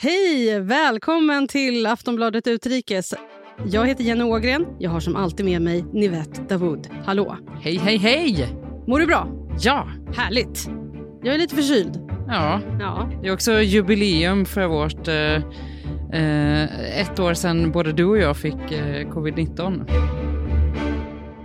Hej! Välkommen till Aftonbladet Utrikes. Jag heter Jenny Ågren. Jag har som alltid med mig Nivette Davoud. Hallå! Hej, hej, hej! Mår du bra? Ja! Härligt! Jag är lite förkyld. Ja, Ja. det är också jubileum för vårt... Eh, eh, ett år sedan både du och jag fick eh, covid-19.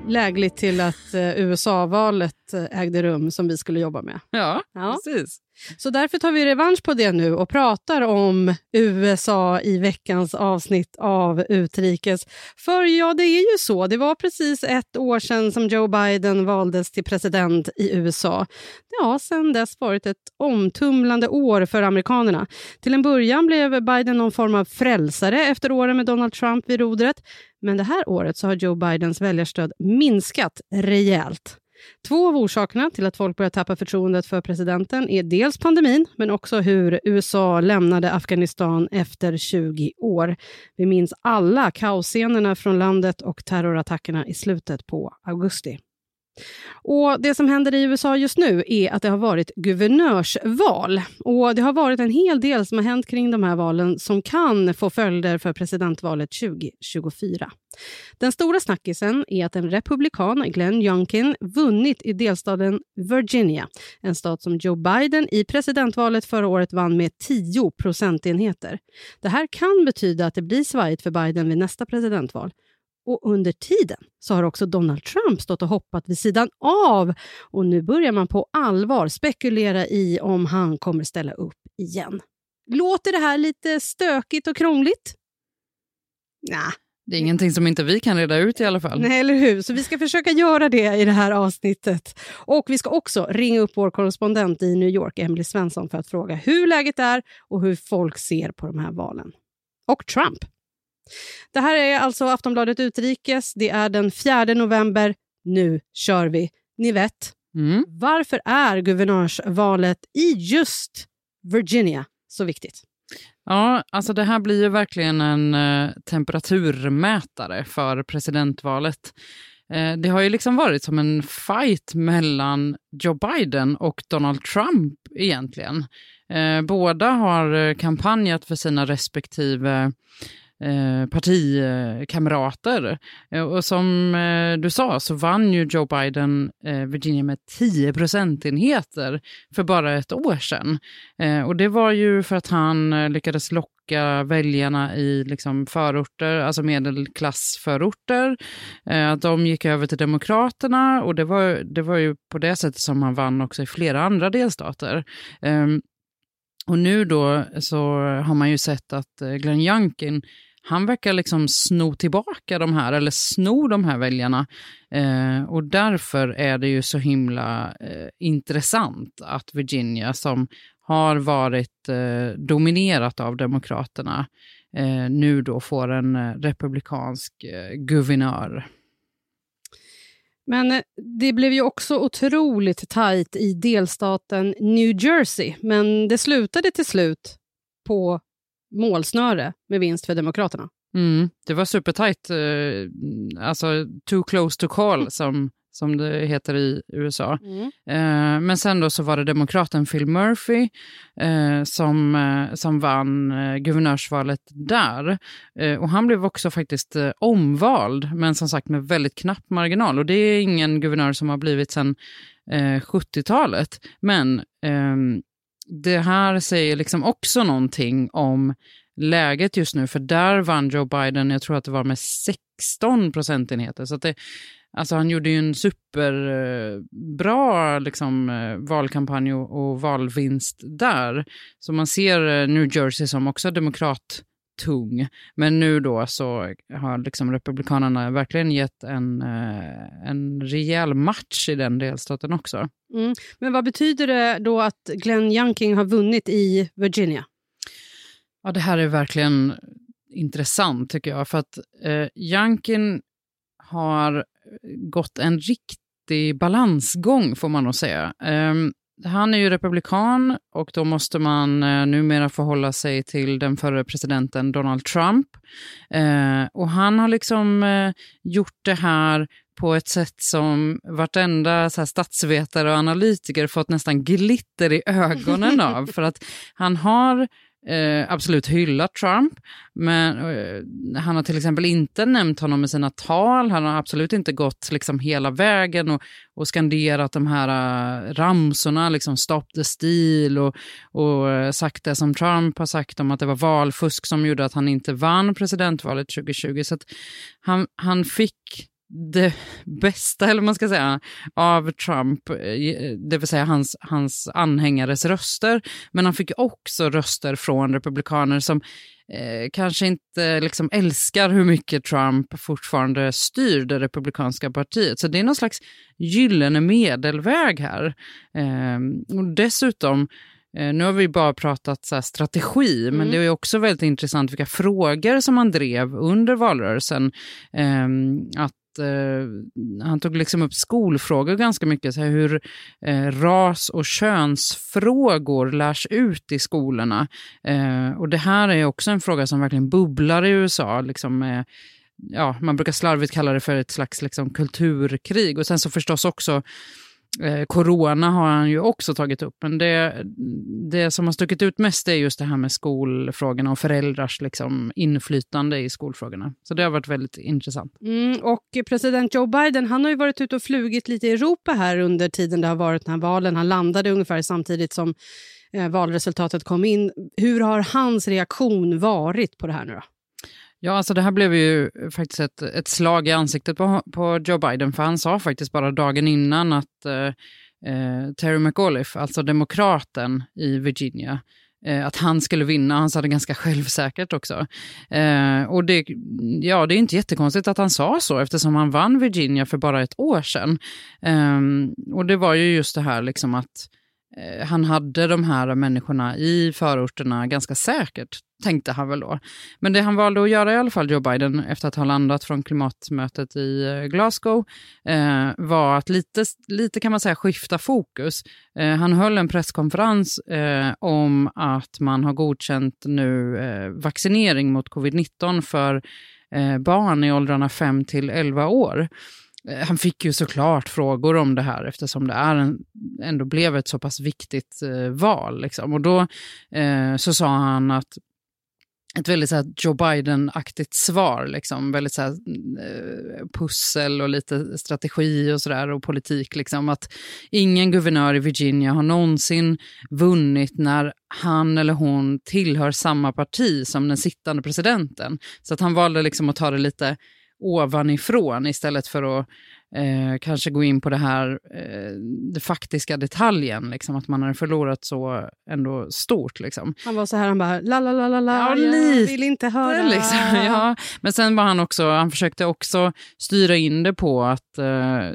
Lägligt till att eh, USA-valet eh, ägde rum som vi skulle jobba med. Ja, Ja. precis. Så därför tar vi revansch på det nu och pratar om USA i veckans avsnitt av Utrikes. För ja, det är ju så. Det var precis ett år sedan som Joe Biden valdes till president i USA. Det har sedan dess varit ett omtumlande år för amerikanerna. Till en början blev Biden någon form av frälsare efter åren med Donald Trump vid rodret. Men det här året så har Joe Bidens väljarstöd minskat rejält. Två av orsakerna till att folk börjar tappa förtroendet för presidenten är dels pandemin, men också hur USA lämnade Afghanistan efter 20 år. Vi minns alla kaosscenerna från landet och terrorattackerna i slutet på augusti. Och Det som händer i USA just nu är att det har varit guvernörsval. Och Det har varit en hel del som har hänt kring de här valen som kan få följder för presidentvalet 2024. Den stora snackisen är att en republikan, Glenn Youngkin, vunnit i delstaten Virginia, en stat som Joe Biden i presidentvalet förra året vann med 10 procentenheter. Det här kan betyda att det blir svajigt för Biden vid nästa presidentval. Och under tiden så har också Donald Trump stått och hoppat vid sidan av och nu börjar man på allvar spekulera i om han kommer ställa upp igen. Låter det här lite stökigt och krångligt? Nej, Det är ingenting som inte vi kan reda ut i alla fall. Nej, eller hur? Så vi ska försöka göra det i det här avsnittet. Och vi ska också ringa upp vår korrespondent i New York, Emily Svensson, för att fråga hur läget är och hur folk ser på de här valen. Och Trump. Det här är alltså Aftonbladet Utrikes. Det är den 4 november. Nu kör vi. Ni vet, Mm. varför är guvernörsvalet i just Virginia så viktigt? Ja, alltså det här blir ju verkligen en eh, temperaturmätare för presidentvalet. Eh, det har ju liksom varit som en fight mellan Joe Biden och Donald Trump egentligen. Eh, båda har eh, kampanjat för sina respektive eh, partikamrater. Eh, och som eh, du sa så vann ju Joe Biden eh, Virginia med 10 procentenheter för bara ett år sedan. Eh, och det var ju för att han eh, lyckades locka väljarna i liksom, förorter, alltså medelklassförorter. Att de gick över till Demokraterna och det var, det var ju på det sättet som han vann också i flera andra delstater. Ehm, och nu då så har man ju sett att Glenn Youngkin, han verkar liksom sno tillbaka de här, eller sno de här väljarna. Eh, och därför är det ju så himla eh, intressant att Virginia, som har varit eh, dominerat av Demokraterna, eh, nu då får en eh, republikansk eh, guvernör. Men eh, det blev ju också otroligt tajt i delstaten New Jersey. Men det slutade till slut på målsnöre med vinst för Demokraterna. Mm, det var supertajt, eh, alltså too close to call som, som det heter i USA. Eh, men sen då så var det demokraten Phil Murphy eh, som, som vann eh, guvernörsvalet där. Och han blev också faktiskt omvald, men som sagt med väldigt knapp marginal. Och det är ingen guvernör som har blivit sedan eh, 70-talet. Men ehm, det här säger liksom också någonting om läget just nu, för där vann Joe Biden, jag tror att det var med 16 procentenheter. Så att det, alltså han gjorde ju en superbra eh, liksom, eh, valkampanj och, valvinst där. Så man ser eh, New Jersey som också demokrat tung. Men nu då så har liksom Republikanerna verkligen gett en, eh, en rejäl match i den delstaten också. Mm. Men vad betyder det då att Glenn Youngkin har vunnit i Virginia? Ja, det här är verkligen intressant tycker jag. För att eh, Youngkin har gått en riktig balansgång får man nog säga. Eh, han är ju republikan och då måste man eh, numera förhålla sig till den förre presidenten Donald Trump. Eh, och han har liksom eh, gjort det här på ett sätt som vartenda så här, statsvetare och analytiker fått nästan glitter i ögonen av. För att han har eh, absolut hyllat Trump, men eh, han har till exempel inte nämnt honom i sina tal. Han har absolut inte gått liksom hela vägen och, och skanderat de här uh, ramsorna, liksom stop the steal och, och uh, sagt det som Trump har sagt om att det var valfusk som gjorde att han inte vann presidentvalet 2020. Så han, han fick det bästa, eller man ska säga, av Trump, eh, det vill säga hans, hans anhängares röster. Men han fick också röster från republikaner som eh, kanske inte liksom älskar hur mycket Trump fortfarande styr det republikanska partiet. Så det är någon slags gyllene medelväg här. Eh, och dessutom, eh, nu har vi bara pratat så strategi, mm. men det är också väldigt intressant vilka frågor som han drev under valrörelsen. Eh, att eh, han tog liksom upp skolfrågor ganska mycket, så här hur eh, ras och könsfrågor lärs ut i skolorna. Eh, och det här är också en fråga som verkligen bubblar i USA, liksom eh, ja, man brukar slarvigt kalla det för ett slags liksom, kulturkrig. Och sen så förstås också Eh, corona har han ju också tagit upp, men det, det som har stuckit ut mest är just det här med skolfrågorna och föräldrars liksom, inflytande i skolfrågorna. Så det har varit väldigt intressant. Mm, och president Joe Biden han har ju varit ute och flugit lite i Europa här under tiden det har varit den här valen. Han landade ungefär samtidigt som eh, valresultatet kom in. Hur har hans reaktion varit på det här nu då? Ja, alltså det här blev ju faktiskt ett, ett slag i ansiktet på, på Joe Biden, för han sa faktiskt bara dagen innan att eh, eh Terry McAuliffe, alltså demokraten i Virginia, eh, att han skulle vinna. Han sa det ganska självsäkert också. Eh, och det, ja, det är inte jättekonstigt att han sa så eftersom han vann Virginia för bara ett år sedan. Ehm, och det var ju just det här liksom att Eh, Eh, han hade de här människorna i förorterna ganska säkert, tänkte han väl då. Men det han valde att göra i alla fall, Joe Biden, efter att ha landat från klimatmötet i eh, Glasgow, eh, var att lite, lite kan man säga skifta fokus. Eh, han höll en presskonferens eh, om att man har godkänt nu eh, vaccinering mot covid-19 för eh, barn i åldrarna 5 till 11 år. Eh, han fick ju såklart frågor om det här eftersom det är en, ändå blev ett så pass viktigt eh, val. Liksom. Och då eh, så sa han att ett väldigt så här, Joe Biden-aktigt svar. Liksom. Väldigt så här, eh, pussel och lite strategi och sådär och politik. Liksom. Att ingen guvernör i Virginia har någonsin vunnit när han eller hon tillhör samma parti som den sittande presidenten. Så att han valde liksom att ta det lite ovanifrån istället för att eh, kanske gå in på det här, eh, det faktiska detaljen, liksom, att man har förlorat så ändå stort. Liksom. Han var så här, han bara la la la la la, ja, jag vill inte höra. Liksom, ja. Men sen var han också, han försökte också styra in det på att eh,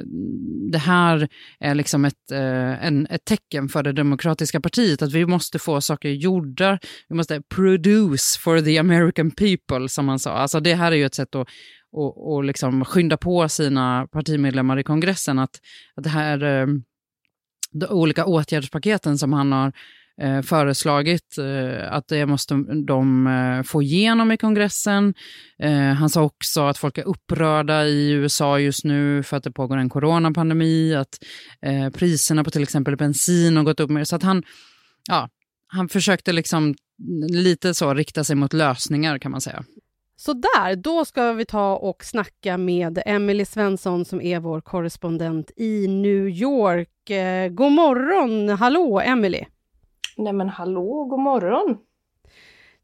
det här är liksom ett, eh, en, ett tecken för det demokratiska partiet, att vi måste få saker gjorda, vi måste produce for the American people, som han sa. Alltså det här är ju ett sätt att och, och liksom skynda på sina partimedlemmar i kongressen att, att det här, ehm, de olika åtgärdspaketen som han har eh, föreslagit, eh, att det måste de eh, få igenom i kongressen. Eh, han sa också att folk är upprörda i USA just nu för att det pågår en coronapandemi, att eh, priserna på till exempel bensin har gått upp mer. Så att han, ja, han försökte liksom lite så rikta sig mot lösningar kan man säga. Så där, då ska vi ta och snacka med Emily Svensson som är vår korrespondent i New York. Eh, god morgon! Hallå, Emily! Nej men hallå, god morgon!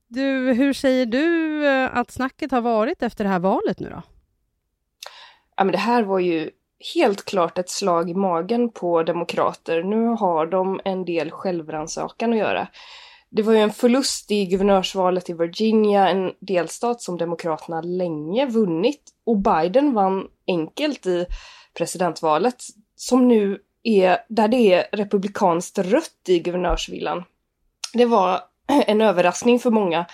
Du, hur säger du eh, att snacket har varit efter det här valet nu då? Ja men det här var ju helt klart ett slag i magen på demokrater. Nu har de en del självrannsakan att göra. Det var ju en förlust i guvernörsvalet i Virginia, en delstat som Demokraterna länge vunnit. Och Biden vann enkelt i presidentvalet, som nu är där det är republikanskt rött i guvernörsvillan. Det var en överraskning för många.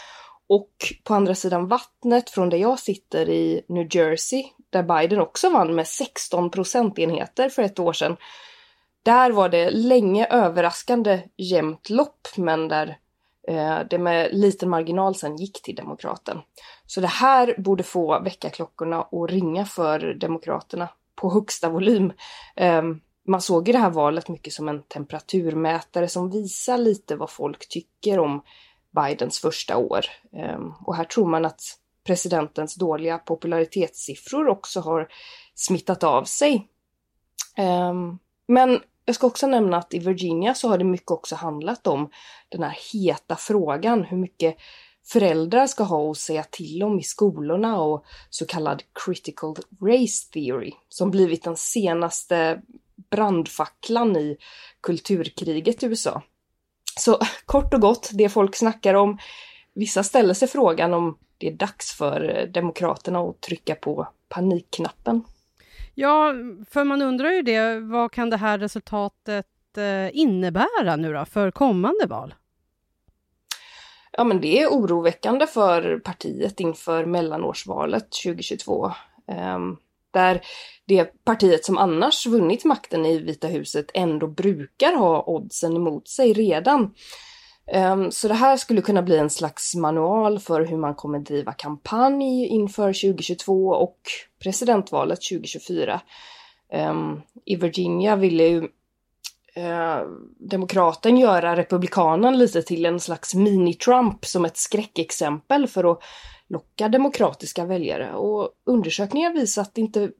Och på andra sidan vattnet från där jag sitter i New Jersey, där Biden också vann med 16 procentenheter för ett år sedan. Där var det länge överraskande jämnt lopp, men där Eh, det med liten marginal sen gick till Demokraten. Så det här borde få väckarklockorna att ringa för Demokraterna på högsta volym. Ehm, man såg ju det här valet mycket som en temperaturmätare som visar lite vad folk tycker om Bidens första år. Ehm, och här tror man att presidentens dåliga popularitetssiffror också har smittat av sig. Ehm, men jag ska också nämna att i Virginia så har det mycket också handlat om den här heta frågan hur mycket föräldrar ska ha att säga till om i skolorna och så kallad critical race theory som blivit den senaste brandfacklan i kulturkriget i USA. Så kort och gott, det folk snackar om, vissa ställer sig frågan om det är dags för Demokraterna att trycka på panikknappen. Ja, för man undrar ju det, vad kan det här resultatet eh, innebära nu då för kommande val? Ja, men det är oroväckande för partiet inför mellanårsvalet 2022. Um, ehm, där det partiet som annars vunnit makten i Vita huset ändå brukar ha oddsen emot sig redan. Ehm, så det här skulle kunna bli en slags manual för hur man kommer driva kampanj inför 2022 och presidentvalet 2024. Ehm, I Virginia ville ju eh, demokraten göra republikanen lite till en slags mini-Trump som ett skräckexempel för att locka demokratiska väljare. Och undersökningar visar att det inte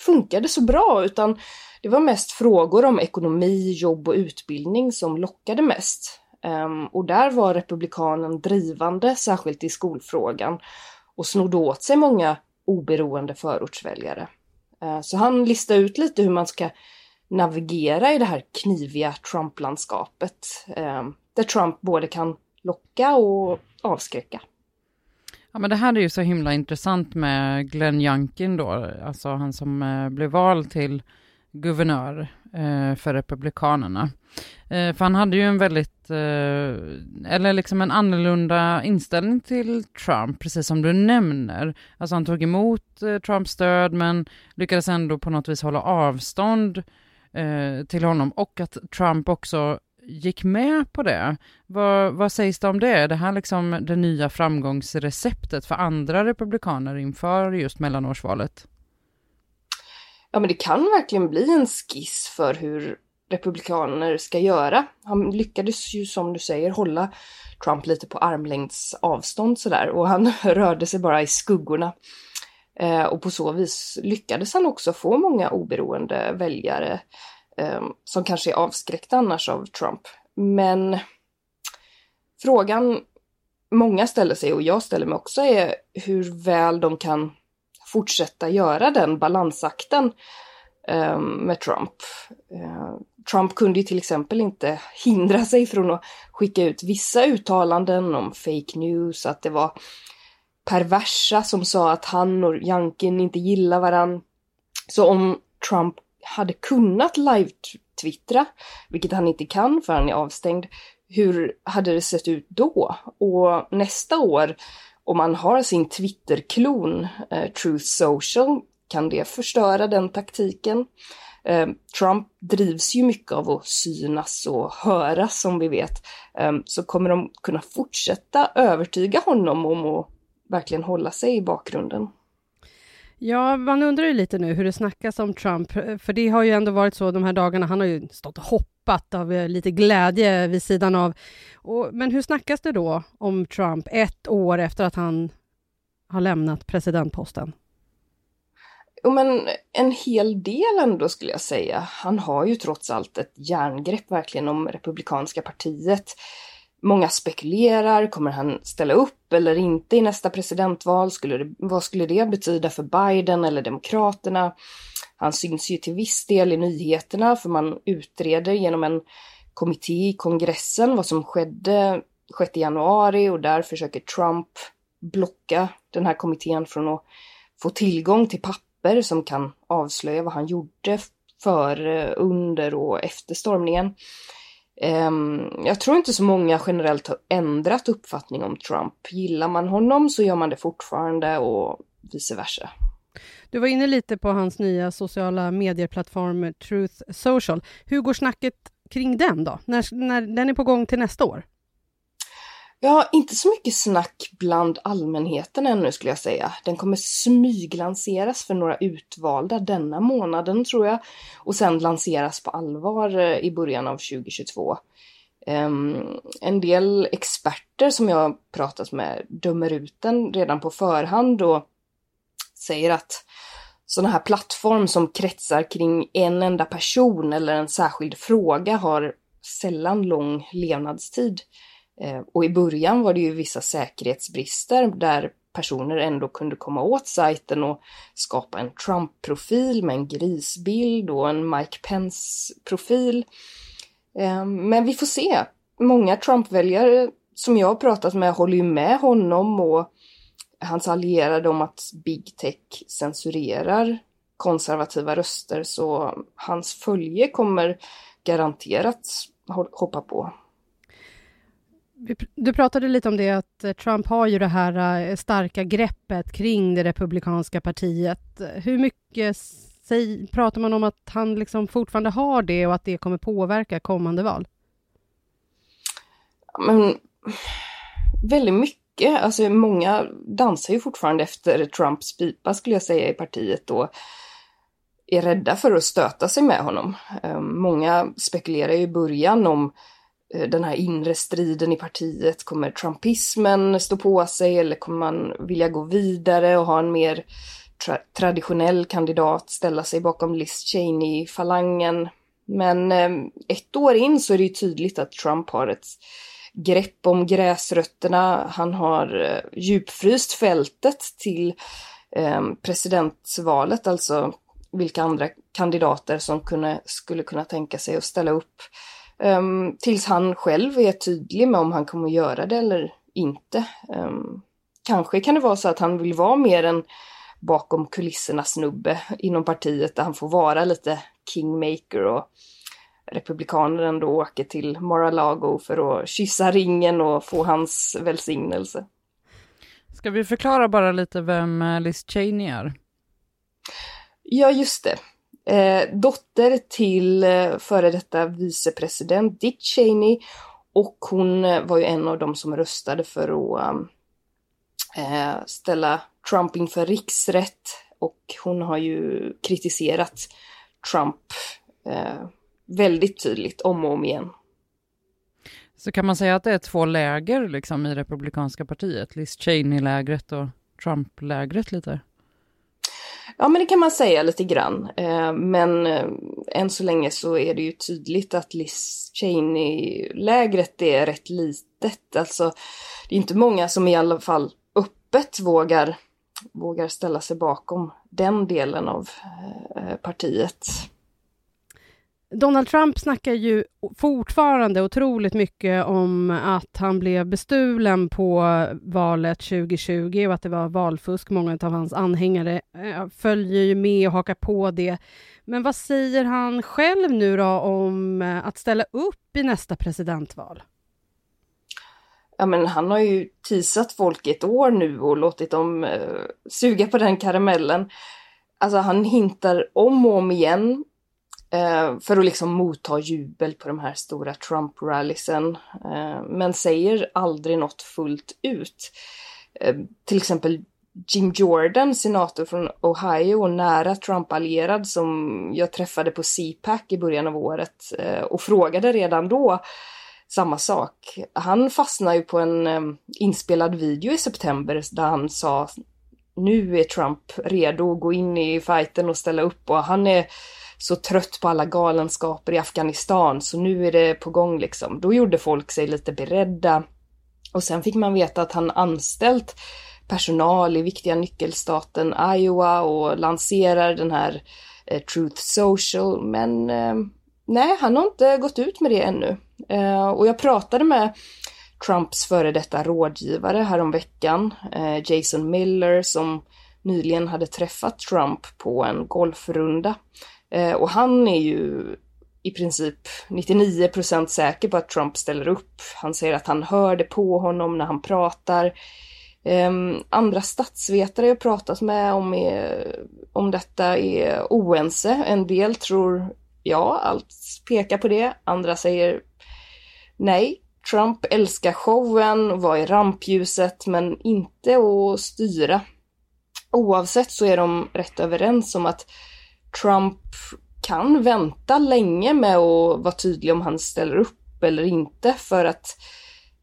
funkade så bra utan det var mest frågor om ekonomi, jobb och utbildning som lockade mest. Um, och där var republikanen drivande, särskilt i skolfrågan, och snodde åt sig många oberoende förortsväljare. Uh, så han listade ut lite hur man ska navigera i det här kniviga Trump-landskapet, ehm, där Trump både kan locka och avskräcka. Ja, men det här är ju så himla intressant med Glenn Youngkin då, alltså han som eh, blev vald till guvernör Eh, för Republikanerna. Eh, för han hade ju en väldigt, eh, eller liksom en annorlunda inställning till Trump, precis som du nämner. Alltså han tog emot eh, Trumps stöd, men lyckades ändå på något vis hålla avstånd eh, till honom och att Trump också gick med på det. Vad, vad sägs det om det? Är det här liksom det nya framgångsreceptet för andra republikaner inför just mellanårsvalet? Ja, men det kan verkligen bli en skiss för hur republikaner ska göra. Han lyckades ju som du säger hålla Trump lite på armlängds avstånd sådär och han rörde sig bara i skuggorna. Eh, och på så vis lyckades han också få många oberoende väljare eh, som kanske är avskräckta annars av Trump. Men frågan många ställer sig och jag ställer mig också är hur väl de kan fortsätta göra den balansakten eh, med Trump. Eh, Trump kunde ju till exempel inte hindra sig från att skicka ut vissa uttalanden om fake news, att det var perversa som sa att han och Jankin inte gillar varann. Så om Trump hade kunnat live-twittra, vilket han inte kan för han är avstängd, hur hade det sett ut då? Och nästa år, om man har sin Twitter-klon, eh, Truth Social, kan det förstöra den taktiken? Eh, Trump drivs ju mycket av att synas och höras som vi vet. Eh, så kommer de kunna fortsätta övertyga honom om att verkligen hålla sig i bakgrunden. Ja, man undrar ju lite nu hur det snackas om Trump, eh, för det har ju ändå varit så de här dagarna, han har ju stått och hoppat av eh, lite glädje vid sidan av. Och, men hur snackas det då om Trump ett år efter att han har lämnat presidentposten? Jo, men en hel del ändå skulle jag säga. Han har ju trots allt ett järngrepp verkligen om Republikanska partiet. Många spekulerar, kommer han ställa upp eller inte i nästa presidentval? Skulle det, vad skulle det betyda för Biden eller Demokraterna? Han syns ju till viss del i nyheterna för man utreder genom en kommitté i kongressen vad som skedde 6 januari och där försöker Trump blocka den här kommittén från att få tillgång till papper som kan avslöja vad han gjorde före, eh, under och efter stormningen. Ehm, jag tror inte så många generellt har ändrat uppfattning om Trump. Gillar man honom så gör man det fortfarande och vice versa. Du var inne lite på hans nya sociala medieplattform Truth Social. Hur går snacket kring den då? När, när den är på gång till nästa år? Ja, inte så mycket snack bland allmänheten ännu skulle jag säga. Den kommer smyglanseras för några utvalda denna månaden tror jag och sen lanseras på allvar eh, i början av 2022. Um, ehm, en del experter som jag pratat med dömer ut den redan på förhand och säger att sådana här plattform som kretsar kring en enda person eller en särskild fråga har sällan lång levnadstid. Eh, och i början var det ju vissa säkerhetsbrister där personer ändå kunde komma åt sajten och skapa en Trump-profil med en grisbild och en Mike Pence-profil. Eh, men vi får se. Många Trump-väljare som jag har pratat med håller ju med honom och hans allierade om att big tech censurerar konservativa röster så hans följe kommer garanterat hoppa på. Du pratade lite om det att eh, Trump har ju det här eh, starka greppet kring det republikanska partiet. Hur mycket pratar man om att han liksom fortfarande har det och att det kommer påverka kommande val? Men, väldigt mycket. Alltså, många dansar ju fortfarande efter Trumps pipa skulle jag säga i partiet och är rädda för att stöta sig med honom. Ehm, många spekulerar i början om Eh, den här inre striden i partiet? Kommer trumpismen stå på sig eller kommer man vilja gå vidare och ha en mer tra traditionell kandidat, ställa sig bakom Liz Cheney-falangen? Men eh, ett år in så är det ju tydligt att Trump har ett grepp om gräsrötterna. Han har eh, djupfryst fältet till eh, alltså vilka andra kandidater som kunde, skulle kunna tänka sig att ställa upp Um, tills han själv är tydlig med om han kommer att göra det eller inte. Um, kanske kan det vara så att han vill vara mer en bakom kulisserna snubbe inom partiet där han får vara lite kingmaker och republikaner ändå åker till Mar-a-Lago för att kyssa ringen och få hans välsignelse. Ska vi förklara bara lite vem eh, Liz Cheney är? Ja, just det. Eh, dotter till eh, före detta vicepresident Dick Cheney och hon eh, var ju en av dem som röstade för att um, eh, ställa Trump inför riksrätt och hon har ju kritiserat Trump eh, väldigt tydligt om och om igen. Så kan man säga att det är två läger liksom i Republikanska partiet? Liz Cheney-lägret och Trump-lägret lite? Ja, men det kan man säga lite grann. Eh, men eh, än så länge så är det ju tydligt att Liz Cheney-lägret är rätt litet. Alltså, det är inte många som i alla fall öppet vågar, vågar ställa sig bakom den delen av eh, partiet. Donald Trump snackar ju fortfarande otroligt mycket om att han blev bestulen på valet 2020 och att det var valfusk. Många av hans anhängare eh, följer ju med och hakar på det. Men vad säger han själv nu då om eh, att ställa upp i nästa presidentval? Ja, men han har ju tisat folk i ett år nu och låtit dem eh, suga på den karamellen. Alltså han hintar om och om igen Eh, för att liksom motta jubel på de här stora Trump-rallysen. Eh, men säger aldrig något fullt ut. Eh, till exempel Jim Jordan, senator från Ohio och nära Trump-allierad som jag träffade på CPAC i början av året eh, och frågade redan då samma sak. Han fastnade ju på en eh, inspelad video i september där han sa nu är Trump redo att gå in i fighten och ställa upp och han är så trött på alla galenskaper i Afghanistan så nu är det på gång liksom. Då gjorde folk sig lite beredda. Och sen fick man veta att han anställt personal i viktiga nyckelstaten Iowa och lanserar den här eh, Truth Social. Men eh, nej, han har inte gått ut med det ännu. Eh, och jag pratade med Trumps före detta rådgivare häromveckan, eh, Jason Miller, som nyligen hade träffat Trump på en golfrunda. Eh, och han är ju i princip 99% säker på att Trump ställer upp. Han säger att han hör det på honom när han pratar. Um, andra statsvetare jag pratat med om, är, om detta är oense. En del tror ja, allt pekar på det. Andra säger nej. Trump älskar showen, vara i rampljuset, men inte att styra. Oavsett så är de rätt överens om att Trump kan vänta länge med att vara tydlig om han ställer upp eller inte för att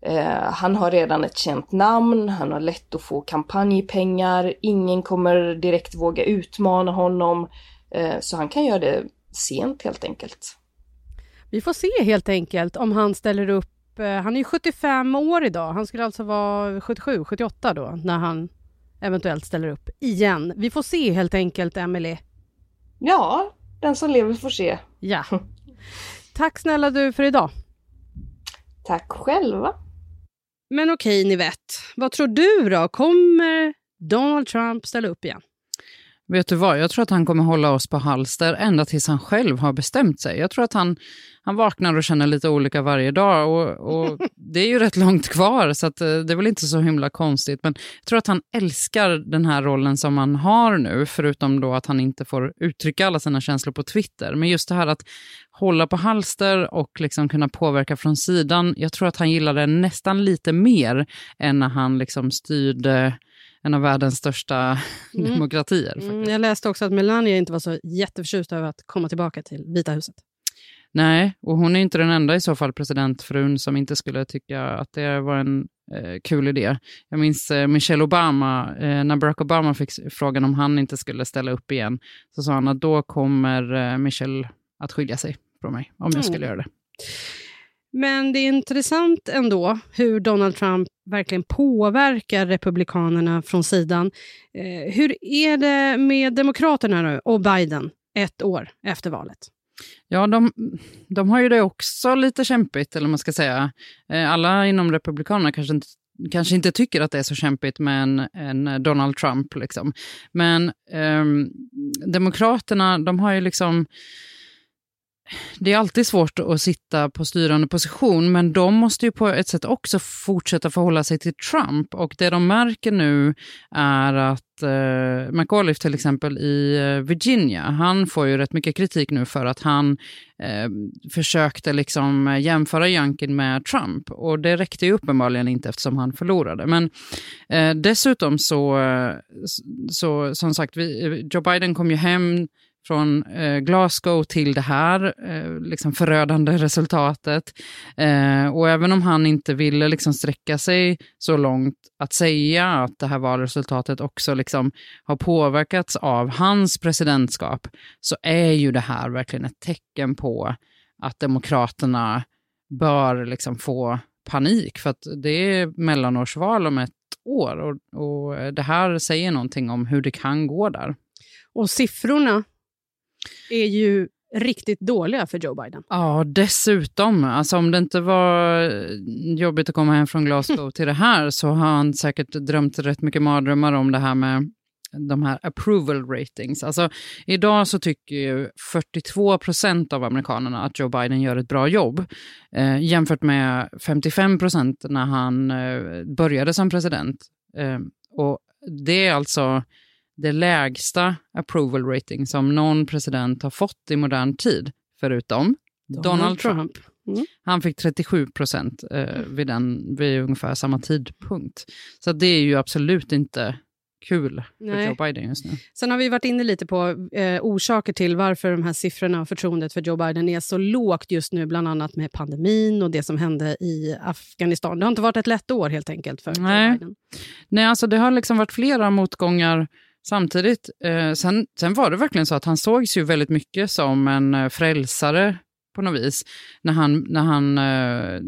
eh, han har redan ett känt namn, han har lätt att få kampanjpengar, ingen kommer direkt våga utmana honom, eh, så han kan göra det sent helt enkelt. Vi får se helt enkelt om han ställer upp. Eh, han är 75 år idag. Han skulle alltså vara 77, 78 då när han eventuellt ställer upp igen. Vi får se helt enkelt, Emily. Ja, den som lever får se. Ja. Tack snälla du för idag. Tack själva. Men okej, ni vet. Vad tror du då? Kommer Donald Trump ställa upp igen? Vet du vad, jag tror att han kommer hålla oss på halster ända tills han själv har bestämt sig. Jag tror att han, han vaknar och känner lite olika varje dag och, och det är ju rätt långt kvar så eh, det är väl inte så himla konstigt. Men jag tror att han älskar den här rollen som han har nu, förutom då att han inte får uttrycka alla sina känslor på Twitter. Men just det här att hålla på halster och liksom kunna påverka från sidan, jag tror att han gillar det nästan lite mer än när han liksom styrde en av världens största mm. demokratier. Mm, jag läste också att Melania inte var så jätteförtjust över att komma tillbaka till Vita huset. Nej, och hon är inte den enda i så fall presidentfrun som inte skulle tycka att det var en eh, kul idé. Jag minns eh, Michelle Obama, eh, när Barack Obama fick frågan om han inte skulle ställa upp igen, så sa han att då kommer eh, Michelle att skilja sig från mig, om jag mm. skulle göra det. Men det är intressant ändå hur Donald Trump verkligen påverkar Republikanerna från sidan. Eh, hur är det med Demokraterna nu och Biden ett år efter valet? Ja, de, de har ju det också lite kämpigt, eller man ska säga. Eh, alla inom Republikanerna kanske inte kanske inte tycker att det är så kämpigt med en, en Donald Trump. Liksom. Men eh, Demokraterna, de har ju liksom det är alltid svårt att sitta på styrande position, men de måste ju på ett sätt också fortsätta förhålla sig till Trump. Och det de märker nu är att eh, McAuliffe till exempel i eh, Virginia, han får ju rätt mycket kritik nu för att han eh, försökte liksom jämföra Youngkin med Trump. Och det räckte ju uppenbarligen inte eftersom han förlorade. Men eh, dessutom så, eh, så, som sagt, vi, eh, Joe Biden kom ju hem från eh, Glasgow till det här eh, liksom förödande resultatet. Eh, och även om han inte ville liksom sträcka sig så långt att säga att det här valresultatet också liksom har påverkats av hans presidentskap, så är ju det här verkligen ett tecken på att Demokraterna bör liksom få panik, för att det är mellanårsval om ett år och, och det här säger någonting om hur det kan gå där. Och siffrorna är ju riktigt dåliga för Joe Biden. Ja, dessutom. Alltså om det inte var jobbigt att komma hem från Glasgow till det här så har han säkert drömt rätt mycket mardrömmar om det här med de här approval ratings. Alltså, idag så tycker ju 42 procent av amerikanerna att Joe Biden gör ett bra jobb eh, jämfört med 55 procent när han eh, började som president. Eh, och det är alltså det lägsta approval rating som någon president har fått i modern tid, förutom Donald, Donald Trump. Trump. Mm. Han fick 37 procent eh, vid, vid ungefär samma tidpunkt. Så det är ju absolut inte kul Nej. för Joe Biden just nu. Sen har vi varit inne lite på eh, orsaker till varför de här siffrorna och förtroendet för Joe Biden är så lågt just nu, bland annat med pandemin och det som hände i Afghanistan. Det har inte varit ett lätt år helt enkelt för Nej. Joe Biden. Nej, alltså det har liksom varit flera motgångar Samtidigt, eh, sen, sen var det verkligen så att han sågs ju väldigt mycket som en eh, frälsare på något vis när han, när han eh,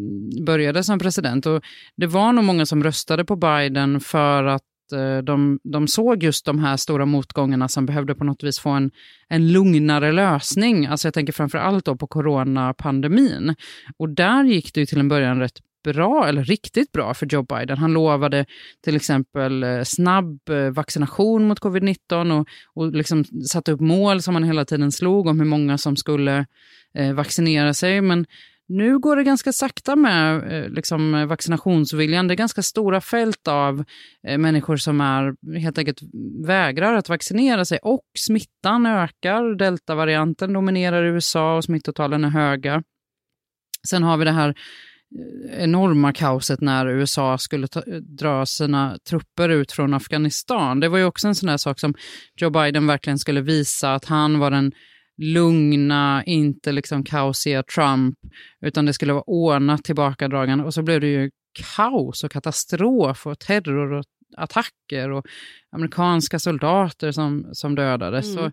började som president. Och det var nog många som röstade på Biden för att eh, de, de såg just de här stora motgångarna som behövde på något vis få en, en lugnare lösning. Alltså jag tänker framför allt då på coronapandemin. Och där gick det ju till en början rätt bra, eller riktigt bra för Joe Biden. Han lovade till exempel eh, snabb eh, vaccination mot covid-19 och, och liksom satte upp mål som han hela tiden slog om hur många som skulle eh, vaccinera sig. Men nu går det ganska sakta med eh, liksom, vaccinationsviljan. Det är ganska stora fält av eh, människor som är, helt enkelt vägrar att vaccinera sig. Och smittan ökar. Deltavarianten dominerar i USA och smittotalen är höga. Sen har vi det här enorma kaoset när USA skulle ta, dra sina trupper ut från Afghanistan. Det var ju också en sån där sak som Joe Biden verkligen skulle visa att han var den lugna, inte liksom kaosiga Trump, utan det skulle vara ordnat tillbakadragande. Och så blev det ju kaos och katastrof och terror och attacker och amerikanska soldater som, som dödades. Mm. Så,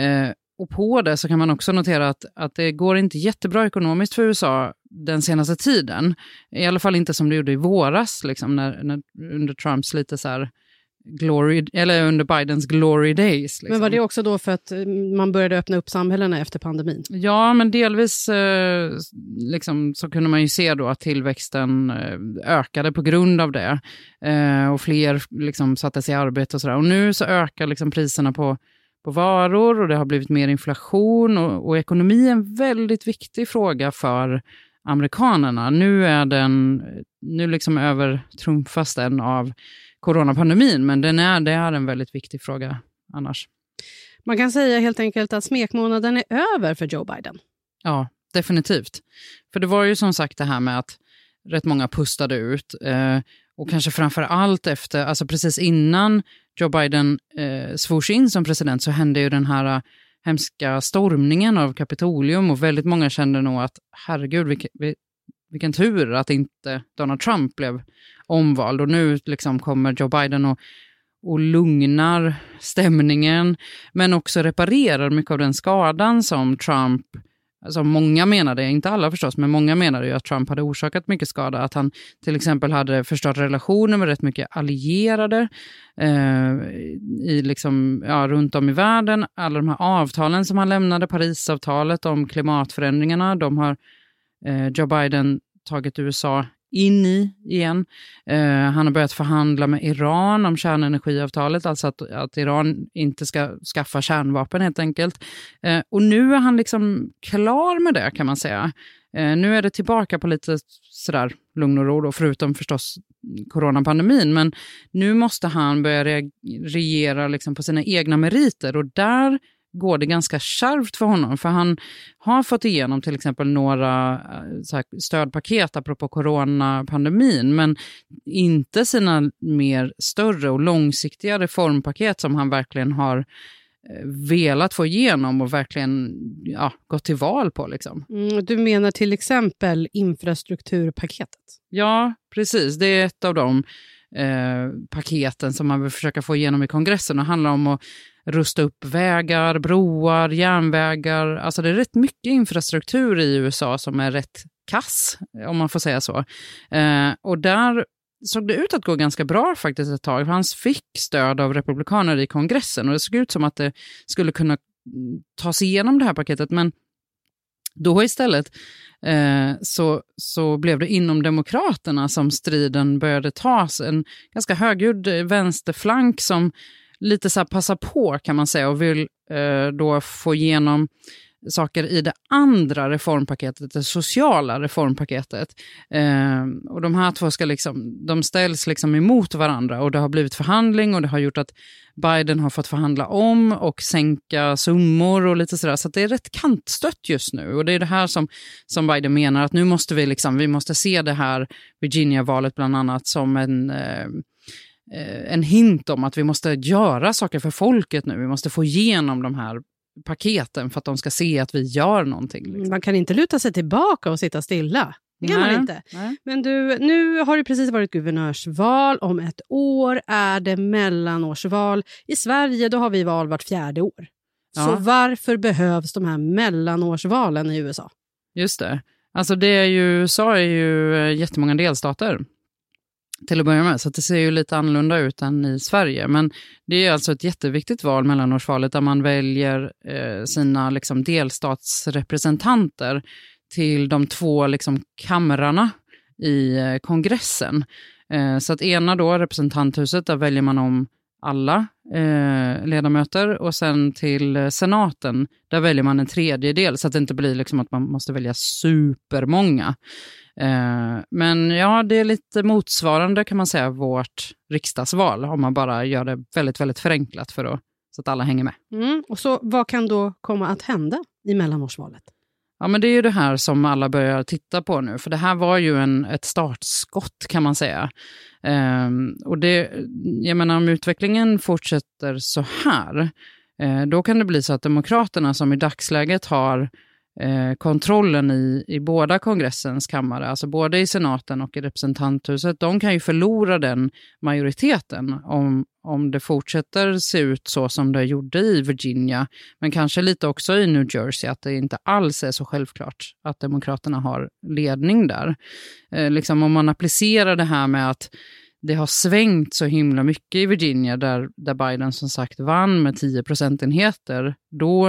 eh, och på det så kan man också notera att, att det går inte jättebra ekonomiskt för USA den senaste tiden. I alla fall inte som det gjorde i våras, liksom, när, när, under Trumps lite så här glory, eller under Bidens glory days. Liksom. Men var det också då för att mm, man började öppna upp samhällena efter pandemin? Ja, men delvis eh, liksom, så kunde man ju se då att tillväxten eh, ökade på grund av det. Eh, och fler liksom, sattes i arbete och sådär. Och nu så ökar liksom, priserna på på varor och det har blivit mer inflation och, och ekonomi är en väldigt viktig fråga för amerikanerna. Nu är den, nu liksom övertrumfas den av coronapandemin, men den är, det är en väldigt viktig fråga annars. Man kan säga helt enkelt att smekmånaden är över för Joe Biden. Ja, definitivt. För det var ju som sagt det här med att rätt många pustade ut. Eh, och kanske framför allt efter, alltså precis innan Joe Biden eh, svors in som president så hände ju den här eh, hemska stormningen av Kapitolium och väldigt många kände nog att herregud, vilken, vilken tur att inte Donald Trump blev omvald. Och nu liksom kommer Joe Biden och, och lugnar stämningen men också reparerar mycket av den skadan som Trump Alltså många menade, inte alla förstås, men många menade ju att Trump hade orsakat mycket skada. Att han till exempel hade förstört relationer med rätt mycket allierade eh, i liksom, ja, runt om i världen. Alla de här avtalen som han lämnade, Parisavtalet om klimatförändringarna, de har eh, Joe Biden tagit USA in i igen. Eh, han har börjat förhandla med Iran om kärnenergiavtalet, alltså att, att Iran inte ska skaffa kärnvapen helt enkelt. Eh, och nu är han liksom klar med det kan man säga. Eh, nu är det tillbaka på lite sådär lugn och ro, då, förutom förstås coronapandemin. Men nu måste han börja regera liksom på sina egna meriter och där går det ganska kärvt för honom. För han har fått igenom till exempel några eh, stödpaket apropå coronapandemin, men inte sina mer större och långsiktiga reformpaket som han verkligen har eh, velat få igenom och verkligen ja, gått till val på. Liksom. Mm, du menar till exempel infrastrukturpaketet? Ja, precis. Det är ett av de eh, paketen som man vill försöka få igenom i kongressen och handlar om att rusta upp vägar, broar, järnvägar. Alltså det är rätt mycket infrastruktur i USA som är rätt kass, om man får säga så. Eh, och där såg det ut att gå ganska bra faktiskt ett tag. Han fick stöd av republikaner i kongressen och det såg ut som att det skulle kunna ta sig igenom det här paketet. Men då istället eh, så, så blev det inom Demokraterna som striden började tas. En ganska högljudd eh, vänsterflank som lite så här passa på kan man säga och vill eh, då få igenom saker i det andra reformpaketet, det sociala reformpaketet. Eh, och de här två ska liksom, de ställs liksom emot varandra och det har blivit förhandling och det har gjort att Biden har fått förhandla om och sänka summor och lite sådär. Så det är rätt kantstött just nu och det är det här som, som Biden menar att nu måste vi liksom, vi måste se det här Virginia-valet bland annat som en eh, Eh, en hint om att vi måste göra saker för folket nu. Vi måste få igenom de här paketen för att de ska se att vi gör någonting. Liksom. Man kan inte luta sig tillbaka och sitta stilla. Det kan man inte. Nej. Men du, nu har det precis varit guvernörsval. Om ett år är det mellanårsval. I Sverige då har vi val vart fjärde år. Ja. Så varför behövs de här mellanårsvalen i USA? Just det. Alltså det är ju, USA är ju eh, jättemånga delstater till att börja med, så det ser ju lite annorlunda ut än i Sverige. Men det är alltså ett jätteviktigt val, mellanårsvalet, där man väljer eh, sina liksom, delstatsrepresentanter till de två liksom, kamrarna i eh, kongressen. Eh, så att ena då, representanthuset, där väljer man om alla eh, ledamöter och sen till eh, senaten, där väljer man en tredjedel så att det inte blir liksom att man måste välja supermånga. Eh, men ja, det är lite motsvarande kan man säga vårt riksdagsval om man bara gör det väldigt, väldigt förenklat för att, så att alla hänger med. Mm. Och så Vad kan då komma att hända i mellanårsvalet? Ja, men det är ju det här som alla börjar titta på nu, för det här var ju en, ett startskott kan man säga. Ehm, och det, jag menar, om utvecklingen fortsätter så här, Eh, då kan det bli så att Demokraterna, som i dagsläget har eh, kontrollen i, i båda kongressens kammare, alltså både i senaten och i representanthuset, de kan ju förlora den majoriteten om, om det fortsätter se ut så som det gjorde i Virginia, men kanske lite också i New Jersey, att det inte alls är så självklart att Demokraterna har ledning där. Eh, liksom om man applicerar det här med att det har svängt så himla mycket i Virginia där, där Biden som sagt vann med 10 procentenheter, då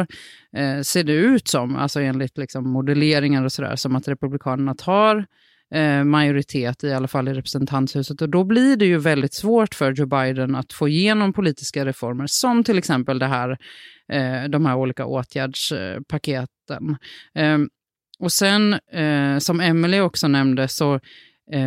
eh, ser det ut som, alltså enligt liksom modelleringar och sådär, som att Republikanerna tar eh, majoritet, i alla fall i representanthuset. Och då blir det ju väldigt svårt för Joe Biden att få igenom politiska reformer, som till exempel det här, eh, de här olika åtgärdspaketen. Ehm, och sen, eh, som Emily också nämnde, så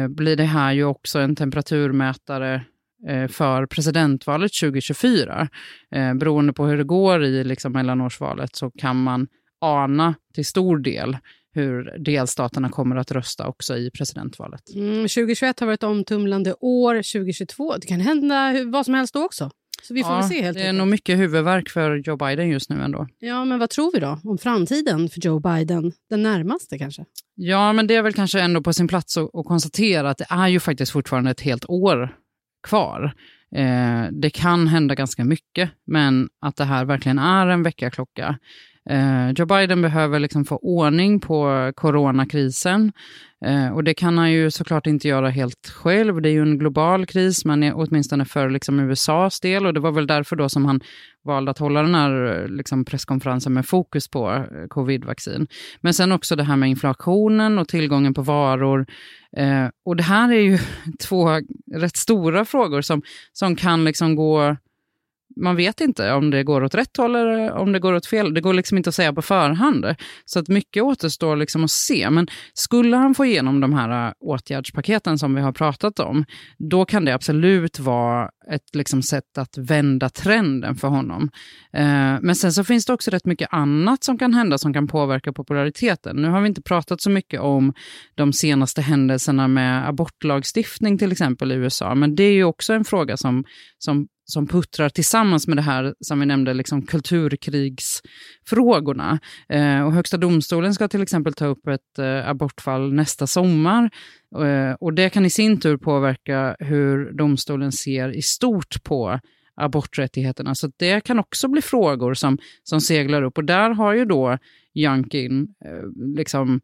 blir det här ju också en temperaturmätare eh, för presidentvalet 2024. Eh, beroende på hur det går i liksom, mellanårsvalet så kan man ana till stor del hur delstaterna kommer att rösta också i presidentvalet. Mm, 2021 har varit omtumlande år, 2022. Det kan hända vad som helst då också. Så vi får ja, se helt Det är nog mycket huvudvärk för Joe Biden just nu ändå. Ja, men vad tror vi då om framtiden för Joe Biden? Den närmaste kanske? Ja, men det är väl kanske ändå på sin plats att, att konstatera att det är ju faktiskt fortfarande ett helt år kvar. Eh, det kan hända ganska mycket, men att det här verkligen är en väckarklocka. Eh, Joe Biden behöver liksom få ordning på coronakrisen. Eh, och det kan han ju såklart inte göra helt själv. Det är ju en global kris, men åtminstone för liksom USAs del. Och det var väl därför då som han valde att hålla den här eh, liksom presskonferensen med fokus på covidvaccin. covid-vaccin. Men sen också det här med inflationen och tillgången på varor. Eh, och det här är ju två rätt stora frågor som, som kan liksom gå man vet inte om det går åt rätt håll eller om det går åt fel. Det går liksom inte att säga på förhand. Så att mycket återstår liksom att se. Men skulle han få igenom de här äh, åtgärdspaketen som vi har pratat om, då kan det absolut vara ett liksom sätt att vända trenden för honom. Eh, men sen så finns det också rätt mycket annat som kan hända som kan påverka populariteten. Nu har vi inte pratat så mycket om de senaste händelserna med abortlagstiftning till exempel i USA, men det är ju också en fråga som, som som puttrar tillsammans med det här som vi nämnde, liksom kulturkrigsfrågorna. Eh, och Högsta domstolen ska till exempel ta upp ett eh, abortfall nästa sommar. Eh, och det kan i sin tur påverka hur domstolen ser i stort på aborträttigheterna. Så det kan också bli frågor som, som seglar upp. Och där har ju då Youngkin eh, liksom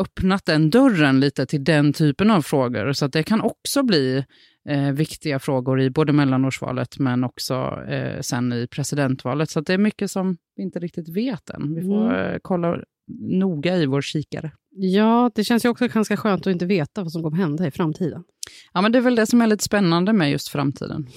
öppnat den dörren lite till den typen av frågor. Så det kan också bli eh, viktiga frågor i både mellanårsvalet men också eh, sen i presidentvalet. Så det är mycket som vi inte riktigt vet än. Vi får Mm. eh, kolla noga i vår kikare. Ja, det känns ju också ganska skönt att inte veta vad som kommer hända i framtiden. Ja, men det är väl det som är lite spännande med just framtiden.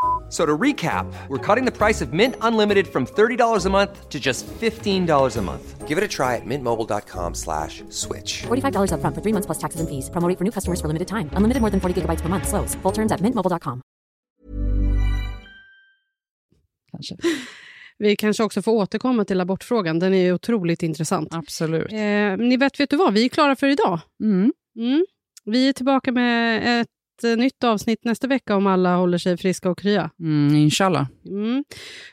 So to recap, we're cutting the price of Mint Unlimited from $30 a month to just $15 a month. Give it a try at mintmobile.com slash switch. $45 upfront for three months plus taxes and fees. Promo rate for new customers for limited time. Unlimited more than 40 gigabytes per month. Slows. Full terms at mintmobile.com. Kanske. Vi kanske också får återkomma till abortfrågan. Den är otroligt intressant. Absolut. Eh, ni vet, vet du vad? Vi är klara för idag. Mm. Mm. Vi är tillbaka med ett eh, nytt avsnitt nästa vecka om alla håller sig friska och krya. Mm, inshallah. Mm.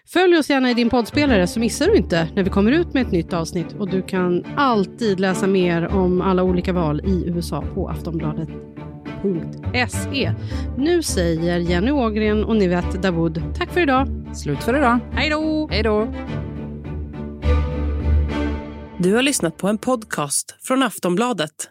Följ oss gärna i din poddspelare så missar du inte när vi kommer ut med ett nytt avsnitt. Och du kan alltid läsa mer om alla olika val i USA på aftonbladet.se. Nu säger Jenny Ågren och Nivette Dawood tack för idag. Slut för idag. Hej då! Hej då. Du har lyssnat på en podcast från Aftonbladet.